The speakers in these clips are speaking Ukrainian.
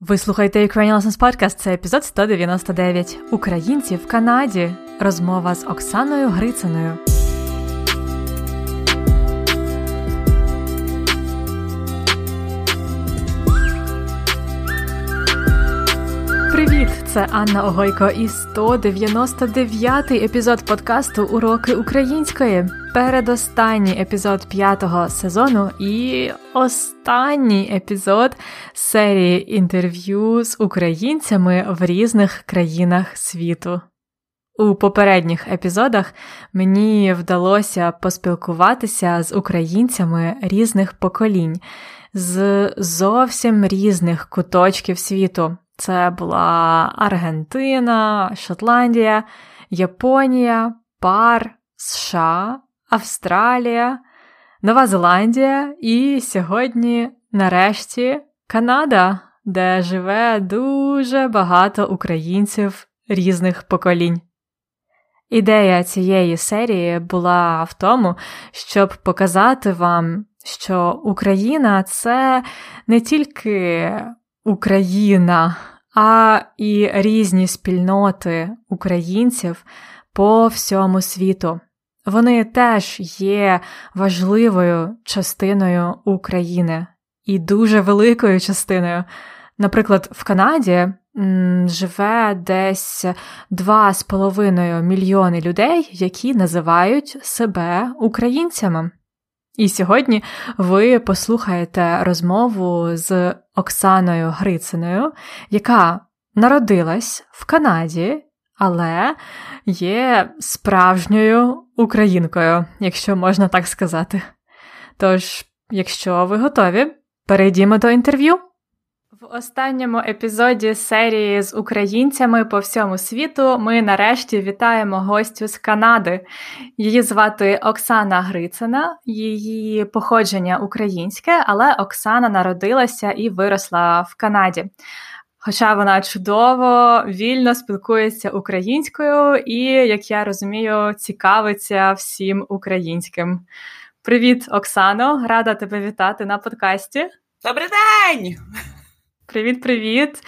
Ви слухаєте Ukrainian Lessons Podcast, Це епізод 199. Українці в Канаді. Розмова з Оксаною Грициною. Привіт! Це Анна Огойко і 199-й епізод подкасту Уроки української. Передостанній епізод п'ятого сезону і останній епізод серії інтерв'ю з українцями в різних країнах світу. У попередніх епізодах мені вдалося поспілкуватися з українцями різних поколінь з зовсім різних куточків світу. Це була Аргентина, Шотландія, Японія, Пар, США, Австралія, Нова Зеландія і сьогодні, нарешті, Канада, де живе дуже багато українців різних поколінь. Ідея цієї серії була в тому, щоб показати вам, що Україна це не тільки Україна, а і різні спільноти українців по всьому світу. Вони теж є важливою частиною України і дуже великою частиною. Наприклад, в Канаді живе десь 2,5 мільйони людей, які називають себе українцями. І сьогодні ви послухаєте розмову з Оксаною Грициною, яка народилась в Канаді, але є справжньою українкою, якщо можна так сказати. Тож, якщо ви готові, перейдімо до інтерв'ю. Останньому епізоді серії з українцями по всьому світу ми нарешті вітаємо гостю з Канади. Її звати Оксана Грицина, її походження українське, але Оксана народилася і виросла в Канаді. Хоча вона чудово, вільно спілкується українською і, як я розумію, цікавиться всім українським. Привіт, Оксано! Рада тебе вітати на подкасті. Добрий день! Привіт-привіт.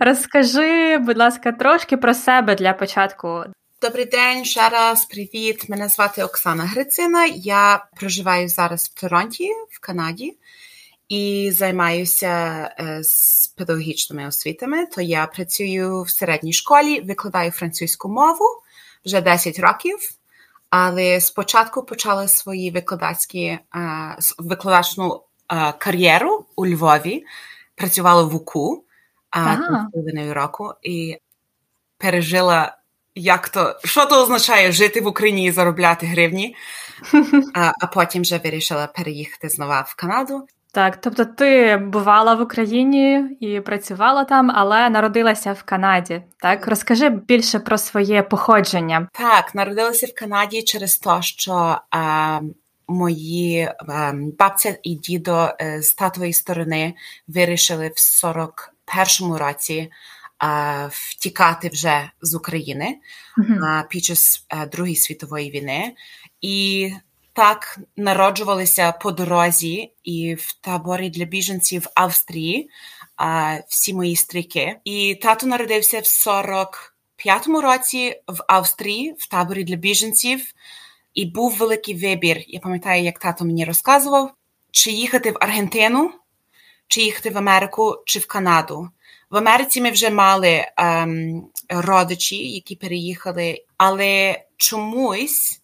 Розкажи, будь ласка, трошки про себе для початку. Добрий день, ще раз привіт. Мене звати Оксана Грицина. Я проживаю зараз в Торонті, в Канаді, і займаюся е, з педагогічними освітами. То я працюю в середній школі, викладаю французьку мову вже 10 років. Але спочатку почала свої викладацькі е, викладачну е, кар'єру у Львові працювала в УКУ ага. половиною року і пережила, як то, що то означає жити в Україні і заробляти гривні, а, а потім вже вирішила переїхати знову в Канаду. Так, тобто ти бувала в Україні і працювала там, але народилася в Канаді. Так, розкажи більше про своє походження. Так, народилася в Канаді через те, що а, мої ем, бабця і дідо е, з татової сторони вирішили в 41-му році втікати вже з України mm-hmm. під час е, Другої світової війни. І так народжувалися по дорозі і в таборі для біженців в Австрії всі мої стріки. І тато народився в 45-му році в Австрії в таборі для біженців. І був великий вибір. Я пам'ятаю, як тато мені розказував, чи їхати в Аргентину, чи їхати в Америку, чи в Канаду. В Америці ми вже мали ем, родичі, які переїхали, але чомусь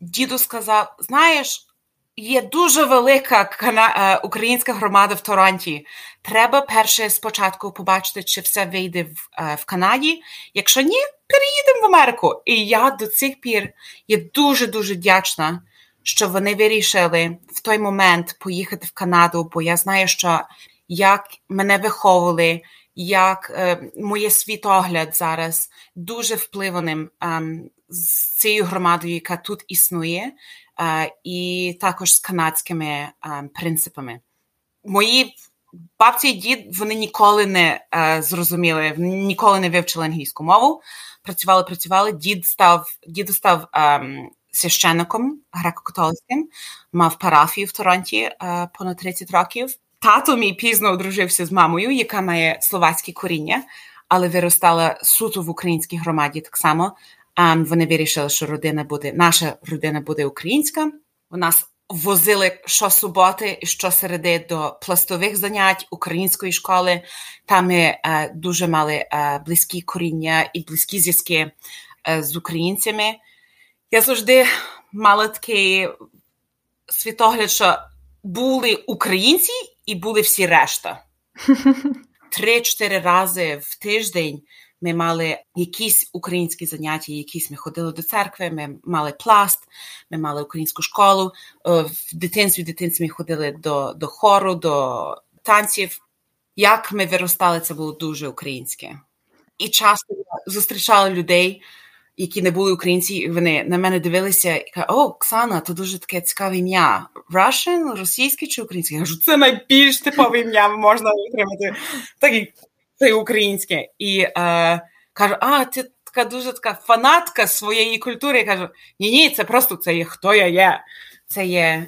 діду сказав: знаєш, є дуже велика кана... Е, українська громада в Торонті. Треба перше спочатку побачити, чи все вийде в, е, в Канаді. Якщо ні, переїдемо в Америку. І я до цих пір є дуже дуже вдячна, що вони вирішили в той момент поїхати в Канаду, бо я знаю, що як мене виховували. Як е, моє світогляд зараз дуже впливаним е, з цією громадою, яка тут існує, е, і також з канадськими е, принципами. Мої бабці і дід вони ніколи не е, зрозуміли, ніколи не вивчили англійську мову. Працювали, працювали. Дід став дід став ем, священником греко-католицьким, мав парафію в Торонті е, понад 30 років. Тато мій пізно одружився з мамою, яка має словацьке коріння, але виростала суто в українській громаді. Так само um, вони вирішили, що родина буде, наша родина буде українська. У нас возили щосуботи і щосереди до пластових занять української школи. Там ми е, дуже мали е, близькі коріння і близькі зв'язки е, з українцями. Я завжди мала такий світогляд, що були українці і були всі решта. Три-чотири рази в тиждень ми мали якісь українські заняття, якісь ми ходили до церкви, ми мали пласт, ми мали українську школу. Е, в дитинстві в дитинстві ми ходили до, до хору, до танців. Як ми виростали, це було дуже українське. І часто зустрічали людей, які не були українці, і вони на мене дивилися і кажуть, о, Оксана, то дуже таке цікаве ім'я. Russian, російське чи українське? Я кажу, це найбільш типове ім'я можна отримати. Так це українське. І е, кажу, а, ти така дуже така фанатка своєї культури. Я кажу, ні, ні, це просто це є хто я є. Це є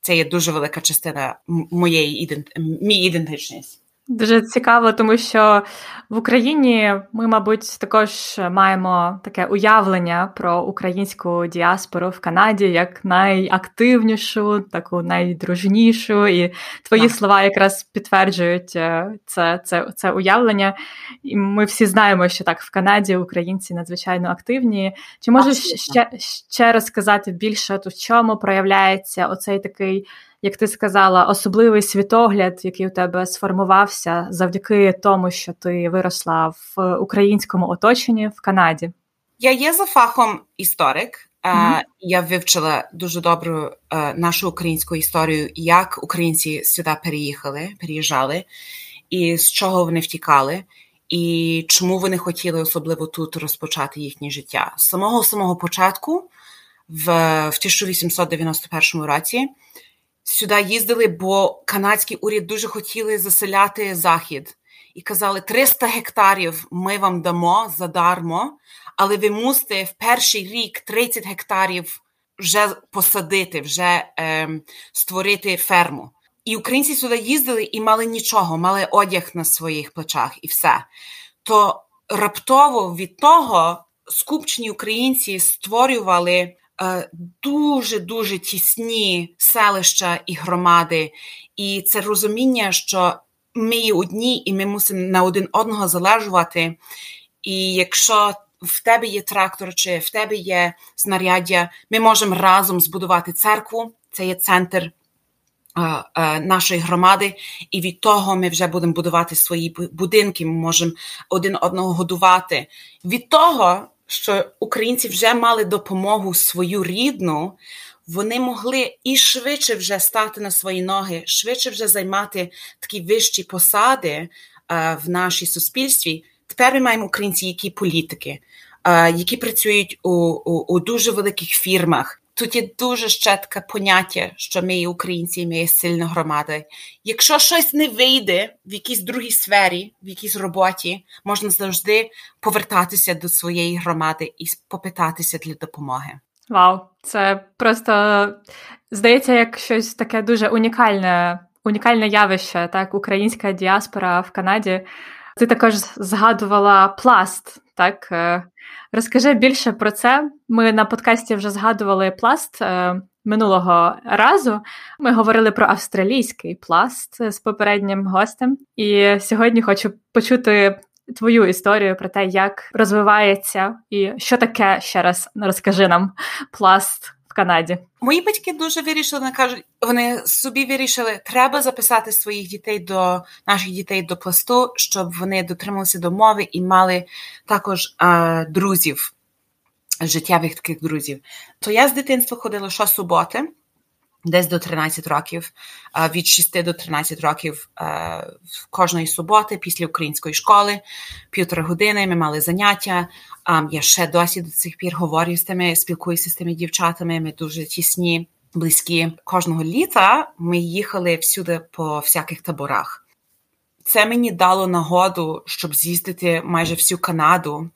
це є дуже велика частина моєї ідент... мій ідентичність. Дуже цікаво, тому що в Україні ми, мабуть, також маємо таке уявлення про українську діаспору в Канаді як найактивнішу, таку найдружнішу. І твої так. слова якраз підтверджують е, це, це, це уявлення. І ми всі знаємо, що так в Канаді українці надзвичайно активні. Чи можеш ще ще розказати більше, в чому проявляється оцей такий? Як ти сказала, особливий світогляд, який у тебе сформувався завдяки тому, що ти виросла в українському оточенні в Канаді? Я є за фахом історик. Mm-hmm. Я вивчила дуже добру нашу українську історію, як українці сюди переїхали, переїжджали, і з чого вони втікали, і чому вони хотіли особливо тут розпочати їхнє життя. З самого самого початку, в 1891 році, сюди їздили, бо канадський уряд дуже хотіли заселяти захід і казали: 300 гектарів ми вам дамо задармо, але ви мусите в перший рік 30 гектарів вже посадити, вже е, створити ферму. І українці сюди їздили і мали нічого, мали одяг на своїх плечах і все. То раптово від того скупчені українці створювали дуже дуже тісні селища і громади, і це розуміння, що ми є одні, і ми мусимо на один одного залежувати. І якщо в тебе є трактор, чи в тебе є знаряддя, ми можемо разом збудувати церкву. Це є центр нашої громади, і від того ми вже будемо будувати свої будинки. Ми можемо один одного годувати. Від того що українці вже мали допомогу свою рідну, вони могли і швидше вже стати на свої ноги, швидше вже займати такі вищі посади в нашій суспільстві. Тепер ми маємо українці, які політики, які працюють у, у, у дуже великих фірмах. Тут є дуже ще таке поняття, що ми є українці, ми є сильна громада. Якщо щось не вийде в якійсь другій сфері, в якійсь роботі, можна завжди повертатися до своєї громади і попитатися для допомоги. Вау, це просто здається, як щось таке дуже унікальне, унікальне явище, так, українська діаспора в Канаді. Ти також згадувала пласт, так? Е, розкажи більше про це. Ми на подкасті вже згадували пласт е, минулого разу. Ми говорили про австралійський пласт з попереднім гостем. І сьогодні хочу почути твою історію про те, як розвивається і що таке ще раз розкажи нам пласт Канаді. Мої батьки дуже вирішили, вони кажуть, вони собі вирішили, треба записати своїх дітей до наших дітей до пласту, щоб вони дотрималися до мови і мали також а, друзів, життєвих таких друзів. То я з дитинства ходила щосуботи, десь до 13 років, від 6 до 13 років кожної суботи після української школи, півтора години ми мали заняття. Я ще досі до цих пір говорю з тими, спілкуюся з тими дівчатами. Ми дуже тісні, близькі. Кожного літа ми їхали всюди по всяких таборах. Це мені дало нагоду, щоб з'їздити майже всю Канаду.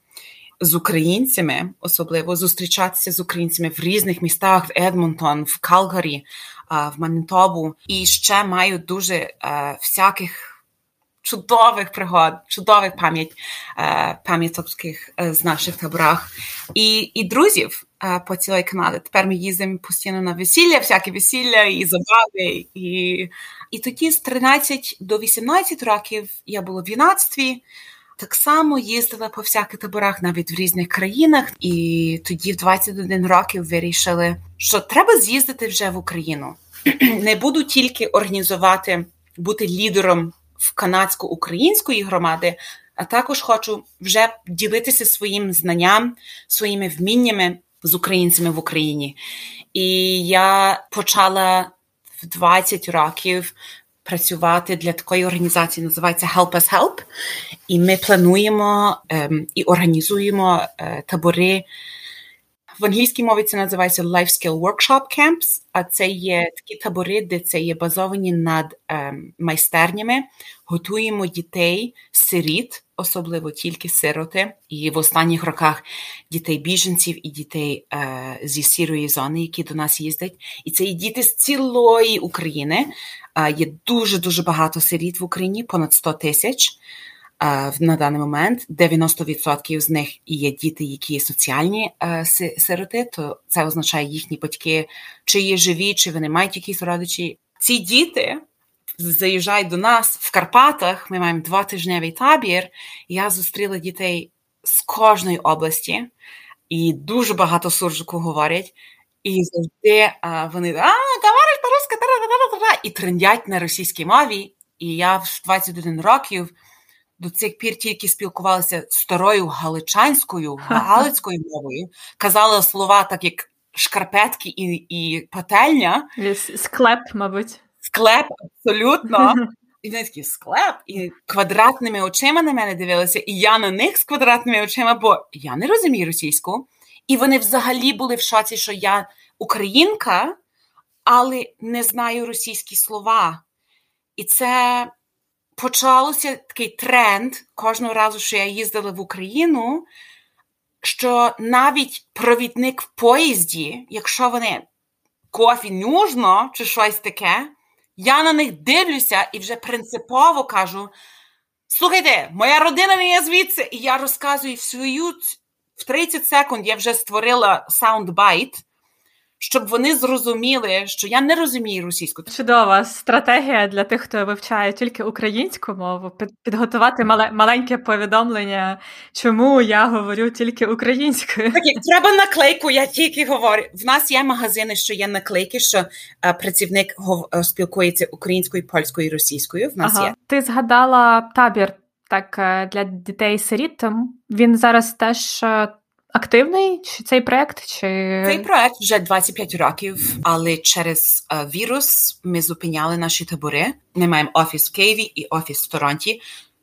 З українцями, особливо зустрічатися з українцями в різних містах: в Едмонтон, в Калгарі, в Манітобу. І ще маю дуже е, всяких. Чудових пригод, чудових пам'ять пам'ятокських з наших таборах і і друзів по цілій Канаді. Тепер ми їздимо постійно на весілля, всякі весілля і забави. І і тоді з 13 до 18 років я була в юнацтві так само їздила по всяких таборах навіть в різних країнах, і тоді в 21 років вирішили, що треба з'їздити вже в Україну. Не буду тільки організувати, бути лідером в канадсько-української громади, а також хочу вже ділитися своїм знанням, своїми вміннями з українцями в Україні. І я почала в 20 років працювати для такої організації, називається Help Us Help. І ми плануємо ем, і організуємо е, табори. В англійській мові це називається Life Skill Workshop Camps, а це є такі табори, де це є базовані над ем, майстернями. Готуємо дітей, сиріт, особливо тільки сироти, і в останніх роках дітей біженців і дітей е, зі сірої зони, які до нас їздять. І це і діти з цілої України. Е, є дуже дуже багато сиріт в Україні, понад 100 тисяч. На даний момент 90% з них є діти, які є соціальні сироти, то це означає їхні батьки, чи є живі, чи вони мають якісь родичі. Ці діти заїжджають до нас в Карпатах. Ми маємо двотижневий табір. Я зустріла дітей з кожної області, і дуже багато суржику говорять. І завжди а, вони а, говорять по-русски, і трендять на російській мові. І я в 21 років до цих пір тільки спілкувалася старою галичанською, галицькою мовою, казала слова, так як шкарпетки і і пательня. Склеп, мабуть. Склеп, абсолютно. І вони такі склеп, і квадратними очима на мене дивилися, і я на них з квадратними очима, бо я не розумію російську. І вони взагалі були в шоці, що я українка, але не знаю російські слова. І це почався такий тренд кожного разу, що я їздила в Україну, що навіть провідник в поїзді, якщо вони кофі нужно чи щось таке, я на них дивлюся і вже принципово кажу: слухайте, моя родина не є звідси, і я розказую свою в 30 секунд я вже створила soundbite щоб вони зрозуміли, що я не розумію російську. Чудова стратегія для тих, хто вивчає тільки українську мову, підготувати мале, маленьке повідомлення, чому я говорю тільки українською. Так, як треба наклейку, я тільки говорю. В нас є магазини, що є наклейки, що а, е, працівник гов... спілкується українською, польською і російською. В нас ага. є. Ти згадала табір. Так, е, для дітей сиріт він зараз теж е, активний чи цей проект? Чи цей проект вже 25 років, але через uh, вірус ми зупиняли наші табори. Ми маємо офіс в Києві і офіс в Торонті.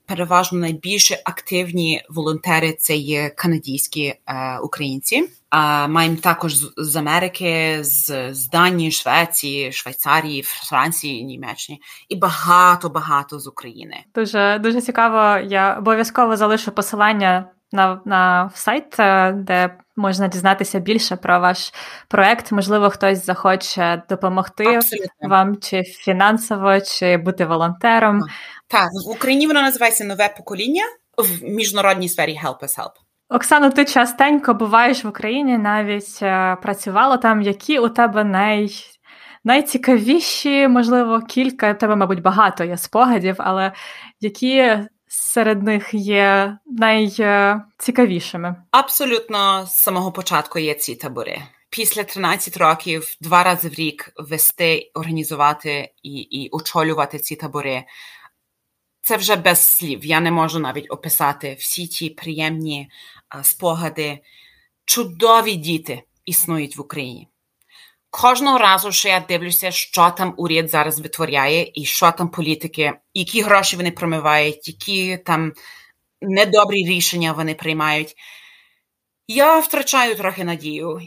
Переважно найбільше активні волонтери це є канадійські е, українці. А маємо також з, з Америки, з, з Данії, Швеції, Швейцарії, Франції, Німеччини і багато багато з України. Дуже дуже цікаво. Я обов'язково залишу посилання на на сайт, е, де можна дізнатися більше про ваш проект. Можливо, хтось захоче допомогти Абсолютно. вам чи фінансово, чи бути волонтером. Так, в Україні воно називається нове покоління в міжнародній сфері Help Us Help. Оксано, ти частенько буваєш в Україні, навіть е, працювала там. Які у тебе най... найцікавіші, можливо, кілька, тебе, мабуть, багато є спогадів, але які серед них є найцікавішими? Абсолютно з самого початку є ці табори. Після 13 років два рази в рік вести, організувати і, і очолювати ці табори. Це вже без слів. Я не можу навіть описати всі ті приємні а, спогади. Чудові діти існують в Україні. Кожного разу, що я дивлюся, що там уряд зараз витворяє, і що там політики, які гроші вони промивають, які там недобрі рішення вони приймають, я втрачаю трохи надію.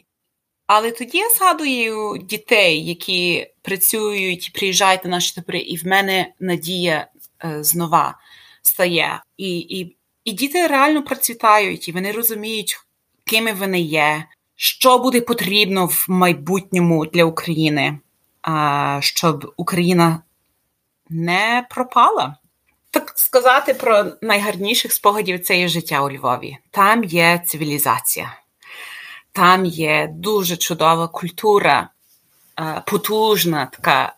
Але тоді я згадую дітей, які працюють, приїжджають на наші табори, і в мене надія е, знова стає. І, і І діти реально процвітають, і вони розуміють, кими вони є, що буде потрібно в майбутньому для України, щоб Україна не пропала. Так сказати про найгарніших спогадів це є життя у Львові. Там є цивілізація, там є дуже чудова культура, потужна така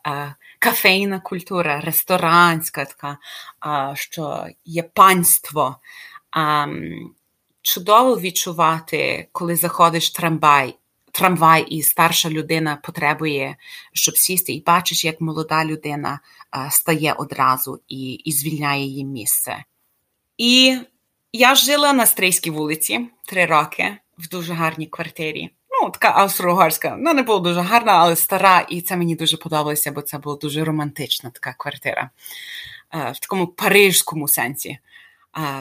кафейна культура, ресторанська така, що є панство. Чудово відчувати, коли заходиш в трамвай, трамвай, і старша людина потребує, щоб сісти, і бачиш, як молода людина стає одразу і і звільняє її місце. І я жила на Стрийській вулиці три роки в дуже гарній квартирі ну, така австро-угорська. Ну, не була дуже гарна, але стара, і це мені дуже подобалося, бо це була дуже романтична така квартира в такому парижському сенсі,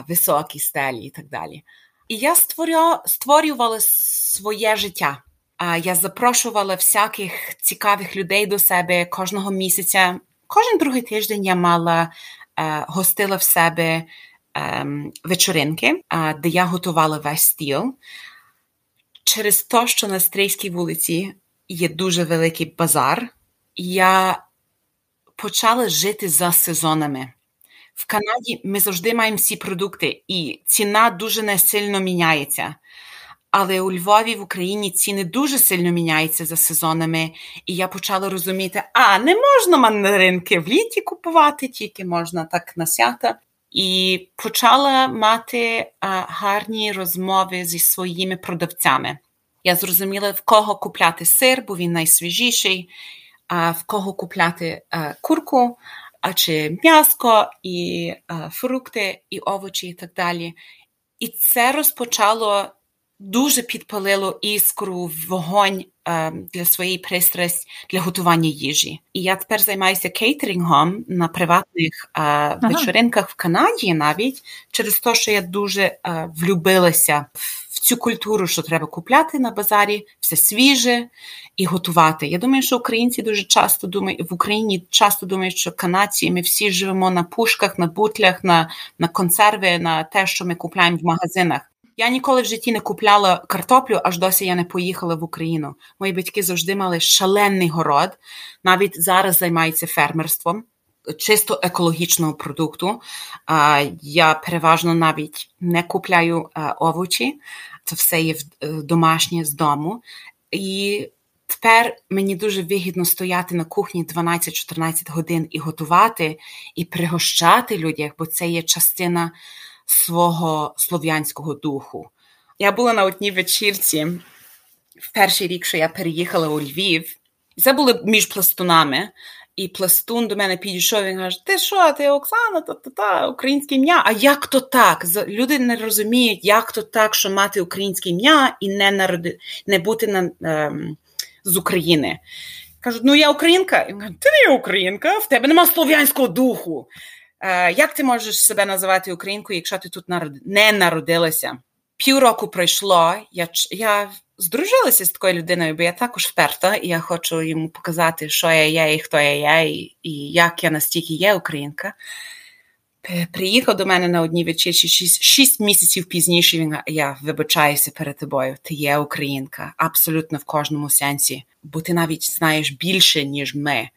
високі стелі і так далі. І я створювала своє життя. Я запрошувала всяких цікавих людей до себе кожного місяця. Кожен другий тиждень я мала е, гостила в себе ем, вечоринки, де я готувала весь стіл через те, що на Стрийській вулиці є дуже великий базар, я почала жити за сезонами. В Канаді ми завжди маємо всі продукти, і ціна дуже не сильно міняється. Але у Львові в Україні ціни дуже сильно міняються за сезонами, і я почала розуміти, а не можна мандаринки в літі купувати, тільки можна так на свята. І почала мати а, гарні розмови зі своїми продавцями. Я зрозуміла, в кого купляти сир, бо він найсвіжіший, а в кого купляти а, курку, а чи м'яско, і а, фрукти, і овочі, і так далі. І це розпочало дуже підпалило іскру, вогонь е, для своєї пристрасті для готування їжі. І я тепер займаюся кейтерингом на приватних е, ага. вечоринках в Канаді, навіть через те, що я дуже е, влюбилася в цю культуру, що треба купляти на базарі, все свіже і готувати. Я думаю, що українці дуже часто думають в Україні часто думають, що канадці ми всі живемо на пушках, на бутлях, на, на консерви, на те, що ми купляємо в магазинах. Я ніколи в житті не купляла картоплю, аж досі я не поїхала в Україну. Мої батьки завжди мали шалений город, навіть зараз займаються фермерством. Чисто екологічного продукту. Я переважно навіть не купляю овочі, це все є е, домашнє з дому. І тепер мені дуже вигідно стояти на кухні 12-14 годин і готувати, і пригощати людях, бо це є частина свого слов'янського духу. Я була на одній вечірці в перший рік, що я переїхала у Львів. Це було між пластунами. І пластун до мене підійшов і каже: Ти що, ти Оксана, та та та українське ім'я? А як то так? Люди не розуміють, як то так, що мати українське ім'я і не народи, не бути на, ем, з України. Кажуть, ну я українка. І кажу, Ти не українка, в тебе нема слов'янського духу. Е, як ти можеш себе називати українкою, якщо ти тут не народилася? Півроку пройшло, я я здружилася з такою людиною, бо я також вперта, і я хочу йому показати, що я є і хто я є, і, і як я настільки є українка. Приїхав до мене на одній вечірці шість, шість місяців пізніше. Він я вибачаюся перед тобою. Ти є українка, абсолютно в кожному сенсі, бо ти навіть знаєш більше, ніж ми.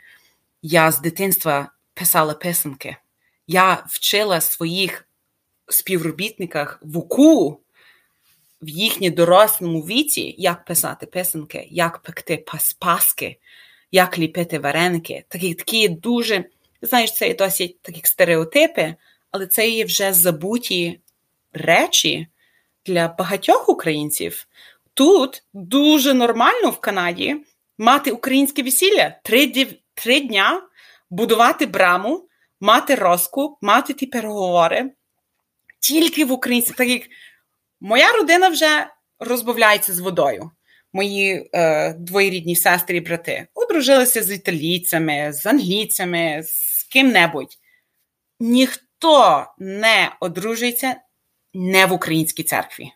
Я з дитинства писала писанки я вчила своїх співробітниках в УКУ в їхній дорослому віці, як писати писанки, як пекти паски, як ліпити вареники. Такі такі дуже, знаєш, це є досить такі стереотипи, але це є вже забуті речі для багатьох українців. Тут дуже нормально в Канаді мати українське весілля три, три дня будувати браму мати розкуп, мати ті переговори тільки в українській. Так як моя родина вже розбавляється з водою. Мої е, двоєрідні сестри і брати одружилися з італійцями, з англійцями, з ким-небудь. Ніхто не одружується не в українській церкві.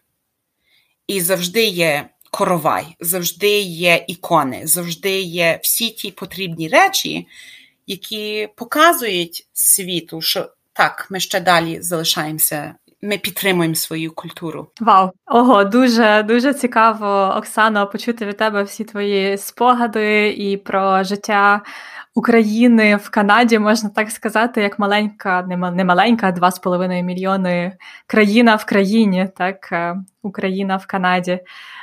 І завжди є коровай, завжди є ікони, завжди є всі ті потрібні речі, які показують світу, що так, ми ще далі залишаємося ми підтримуємо свою культуру. Вау, ого, дуже дуже цікаво, Оксано, почути від тебе всі твої спогади і про життя України в Канаді, можна так сказати, як маленька, не маленька, два з половиною мільйони країна в країні, так е, Україна в Канаді.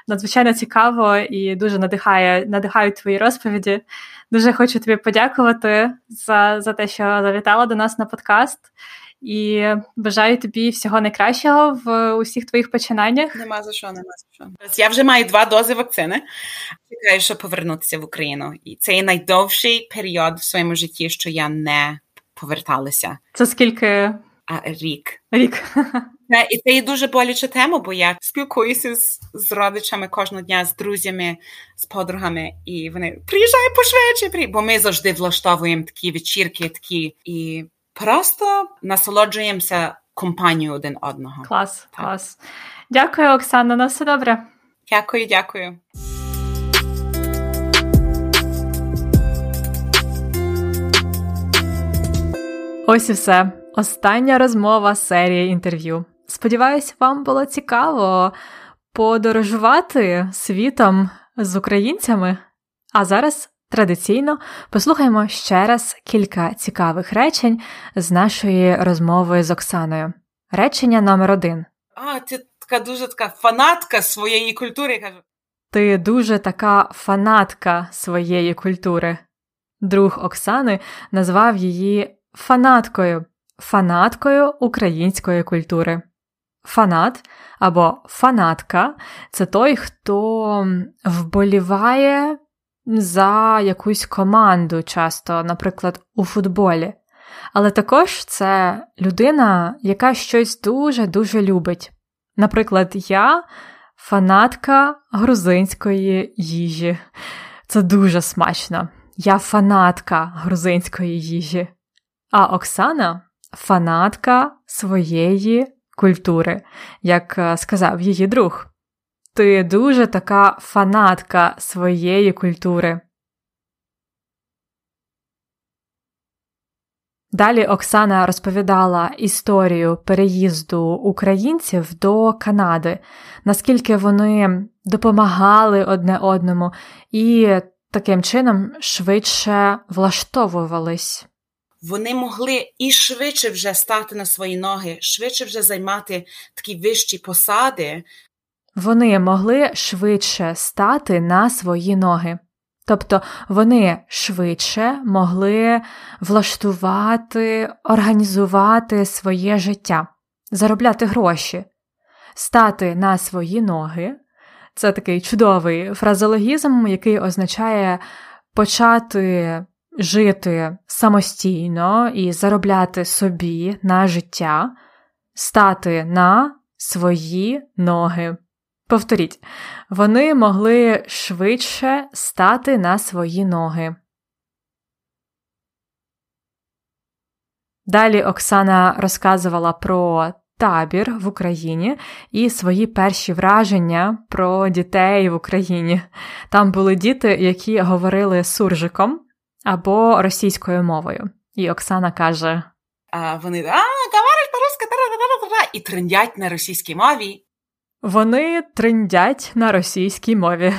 Надзвичайно цікаво і дуже надихає, надихають твої розповіді. Дуже хочу тобі подякувати за, за те, що завітала до нас на подкаст. І бажаю тобі всього найкращого в усіх твоїх починаннях. Нема за що, нема за що. Я вже маю два дози вакцини. Чекаю, щоб повернутися в Україну. І це є найдовший період в своєму житті, що я не поверталася. Це скільки? А, Рік. Рік. І це є дуже болюча тема, бо я спілкуюся з, з родичами кожного дня, з друзями, з подругами, і вони приїжджай пошвидше, бо ми завжди влаштовуємо такі вечірки, такі і просто насолоджуємося компанією один одного. Клас, так. клас. Дякую, Оксана. На все добре. Дякую, дякую. Ось і все. Остання розмова серії інтерв'ю. Сподіваюсь, вам було цікаво подорожувати світом з українцями. А зараз Традиційно послухаємо ще раз кілька цікавих речень з нашої розмови з Оксаною. Речення номер один. А, ти така дуже така фанатка своєї культури. кажу. Ти дуже така фанатка своєї культури. Друг Оксани назвав її фанаткою, фанаткою української культури. Фанат або фанатка це той, хто вболіває за якусь команду, часто, наприклад, у футболі. Але також це людина, яка щось дуже-дуже любить. Наприклад, я фанатка грузинської їжі. Це дуже смачно. Я фанатка грузинської їжі. А Оксана фанатка своєї культури, як е, сказав її друг. Ти дуже така фанатка своєї культури. Далі Оксана розповідала історію переїзду українців до Канади, наскільки вони допомагали одне одному і таким чином швидше влаштовувались. Вони могли і швидше вже стати на свої ноги, швидше вже займати такі вищі посади, вони могли швидше стати на свої ноги. Тобто вони швидше могли влаштувати, організувати своє життя, заробляти гроші, стати на свої ноги. Це такий чудовий фразологізм, який означає почати жити самостійно і заробляти собі на життя, стати на свої ноги. Повторіть, вони могли швидше стати на свої ноги. Далі Оксана розказувала про табір в Україні і свої перші враження про дітей в Україні. Там були діти, які говорили суржиком або російською мовою. І Оксана каже: а Вони а, говорять по-русски, і трендять на російській мові. Вони триндять на російській мові.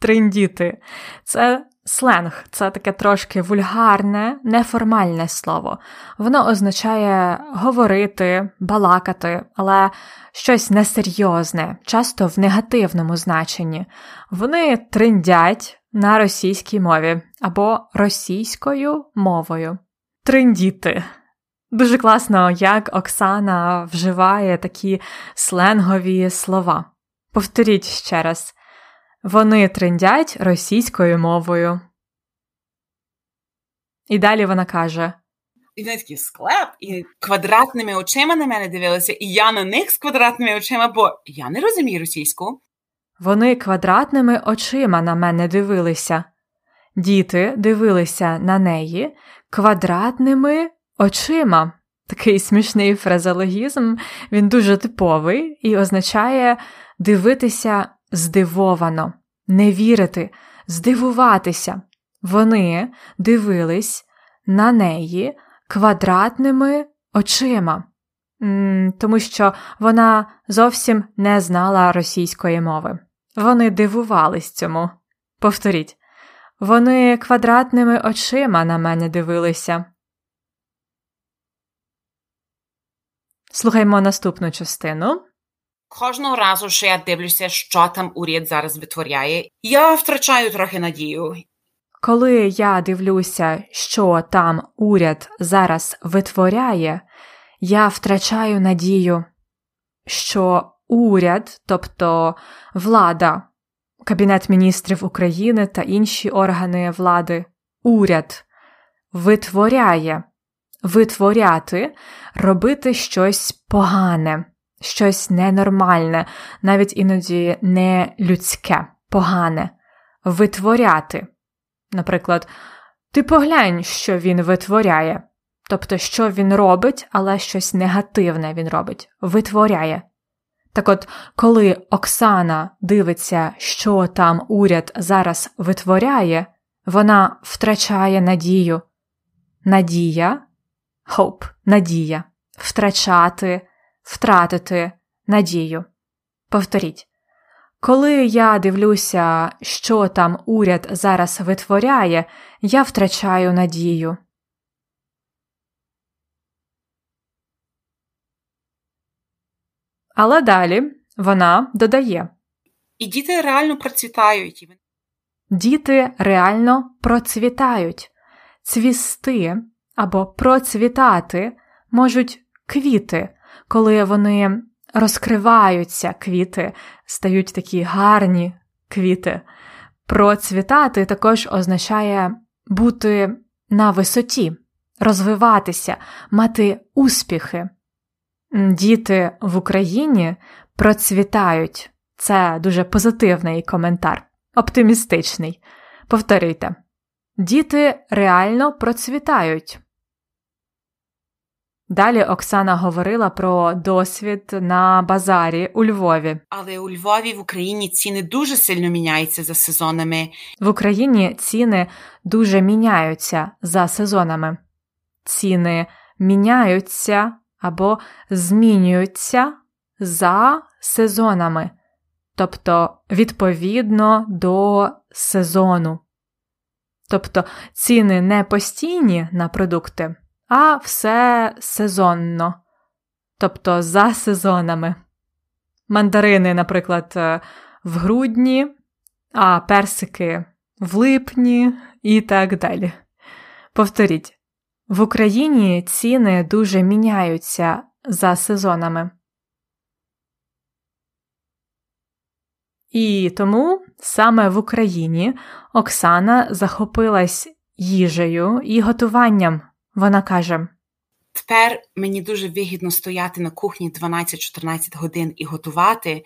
Триндіти. Це сленг, це таке трошки вульгарне, неформальне слово. Воно означає говорити, балакати, але щось несерйозне, часто в негативному значенні. Вони триндять на російській мові або російською мовою. Триндіти. Дуже класно, як Оксана вживає такі сленгові слова. Повторіть ще раз вони триндять російською мовою. І далі вона каже: І вони такі склеп, і квадратними очима на мене дивилися, і я на них з квадратними очима, бо я не розумію російську. Вони квадратними очима на мене дивилися. Діти дивилися на неї квадратними очима. Такий смішний фразологізм, він дуже типовий і означає дивитися здивовано, не вірити, здивуватися. Вони дивились на неї квадратними очима. тому що вона зовсім не знала російської мови. Вони дивувались цьому. Повторіть, вони квадратними очима на мене дивилися. Слухаймо наступну частину. Кожного разу, що я дивлюся, що там уряд зараз витворяє, я втрачаю трохи надію. Коли я дивлюся, що там уряд зараз витворяє, я втрачаю надію, що уряд, тобто влада, Кабінет міністрів України та інші органи влади, уряд витворяє, витворяти, робити щось погане, щось ненормальне, навіть іноді не людське, погане, витворяти. Наприклад, ти поглянь, що він витворяє, тобто, що він робить, але щось негативне він робить, витворяє. Так от, коли Оксана дивиться, що там уряд зараз витворяє, вона втрачає надію. Надія, hope, надія, втрачати, втратити надію. Повторіть. Коли я дивлюся, що там уряд зараз витворяє, я втрачаю надію. Але далі вона додає І діти реально процвітають. Діти реально процвітають. Цвісти або процвітати можуть квіти, коли вони розкриваються квіти, стають такі гарні квіти. Процвітати також означає бути на висоті, розвиватися, мати успіхи. Діти в Україні процвітають. Це дуже позитивний коментар, оптимістичний. Повторюйте. Діти реально процвітають. Далі Оксана говорила про досвід на базарі у Львові. Але у Львові в Україні ціни дуже сильно міняються за сезонами. В Україні ціни дуже міняються за сезонами. Ціни міняються або змінюються за сезонами, тобто відповідно до сезону. Тобто ціни не постійні на продукти, а все сезонно, тобто за сезонами. Мандарини, наприклад, в грудні, а персики в липні і так далі. Повторіть, в Україні ціни дуже міняються за сезонами. І тому саме в Україні Оксана захопилась їжею і готуванням. Вона каже: Тепер мені дуже вигідно стояти на кухні 12-14 годин і готувати,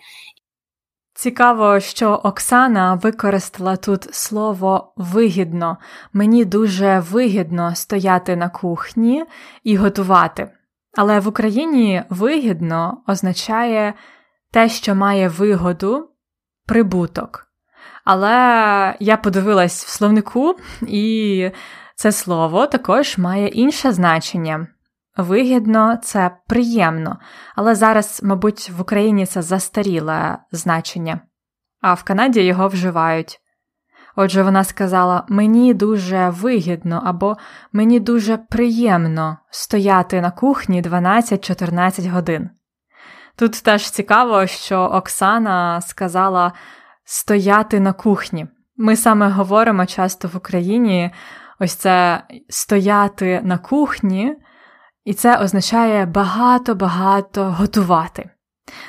Цікаво, що Оксана використала тут слово вигідно. Мені дуже вигідно стояти на кухні і готувати. Але в Україні вигідно означає те, що має вигоду, прибуток. Але я подивилась в словнику, і це слово також має інше значення. Вигідно, це приємно, але зараз, мабуть, в Україні це застаріле значення, а в Канаді його вживають. Отже, вона сказала: мені дуже вигідно або мені дуже приємно стояти на кухні 12-14 годин. Тут теж цікаво, що Оксана сказала стояти на кухні. Ми саме говоримо часто в Україні ось це стояти на кухні. І це означає багато-багато готувати.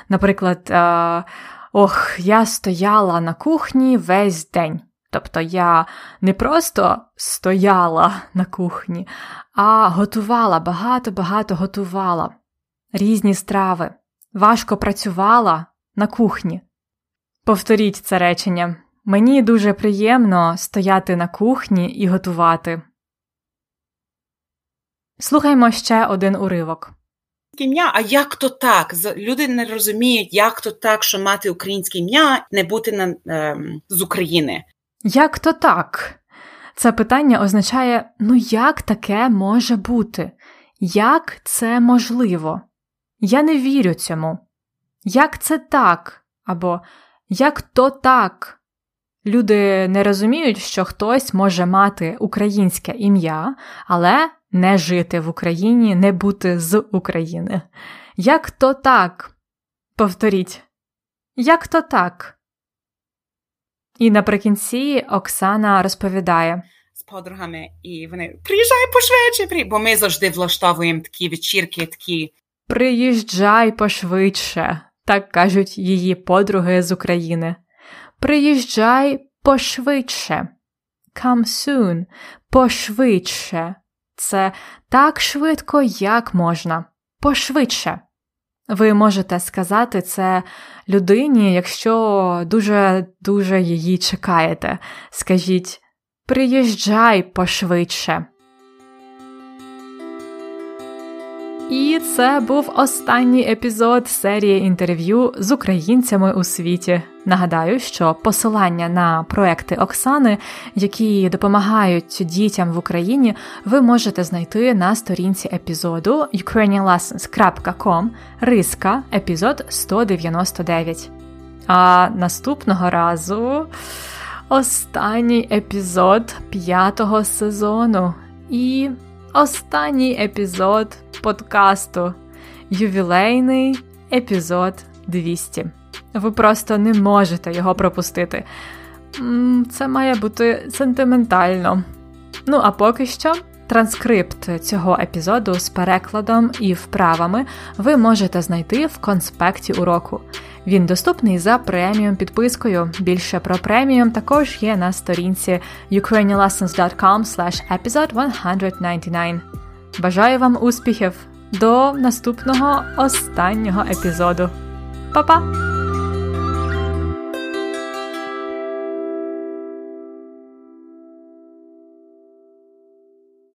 Наприклад, е, ох, я стояла на кухні весь день. Тобто я не просто стояла на кухні, а готувала, багато-багато готувала різні страви, важко працювала на кухні. Повторіть це речення. Мені дуже приємно стояти на кухні і готувати. Слухаймо ще один уривок. Ім'я, а як то так? Люди не розуміють, як то так, що мати українське ім'я, не бути на, е, з України. Як то так? Це питання означає: ну як таке може бути? Як це можливо? Я не вірю цьому. Як це так? Або як то так? Люди не розуміють, що хтось може мати українське ім'я, але не жити в Україні, не бути з України. Як то так? Повторіть. Як то так? І наприкінці Оксана розповідає з подругами, і вони приїжджай пошвидше, бо ми завжди влаштовуємо такі вечірки, такі. Приїжджай пошвидше, так кажуть її подруги з України. Приїжджай пошвидше. Come soon, пошвидше. Це так швидко, як можна. Пошвидше. Ви можете сказати це людині, якщо дуже дуже її чекаєте. Скажіть приїжджай пошвидше. І це був останній епізод серії інтерв'ю з українцями у світі. Нагадаю, що посилання на проекти Оксани, які допомагають дітям в Україні, ви можете знайти на сторінці епізоду ukrainianlessons.com риска епізод 199. А наступного разу останній епізод п'ятого сезону і останній епізод подкасту, ювілейний епізод 200. Ви просто не можете його пропустити. Це має бути сентиментально. Ну, а поки що. Транскрипт цього епізоду з перекладом і вправами ви можете знайти в конспекті уроку. Він доступний за преміум підпискою. Більше про преміум також є на сторінці ukrainianlessons.com episode 199. Бажаю вам успіхів! До наступного останнього епізоду. Па-па!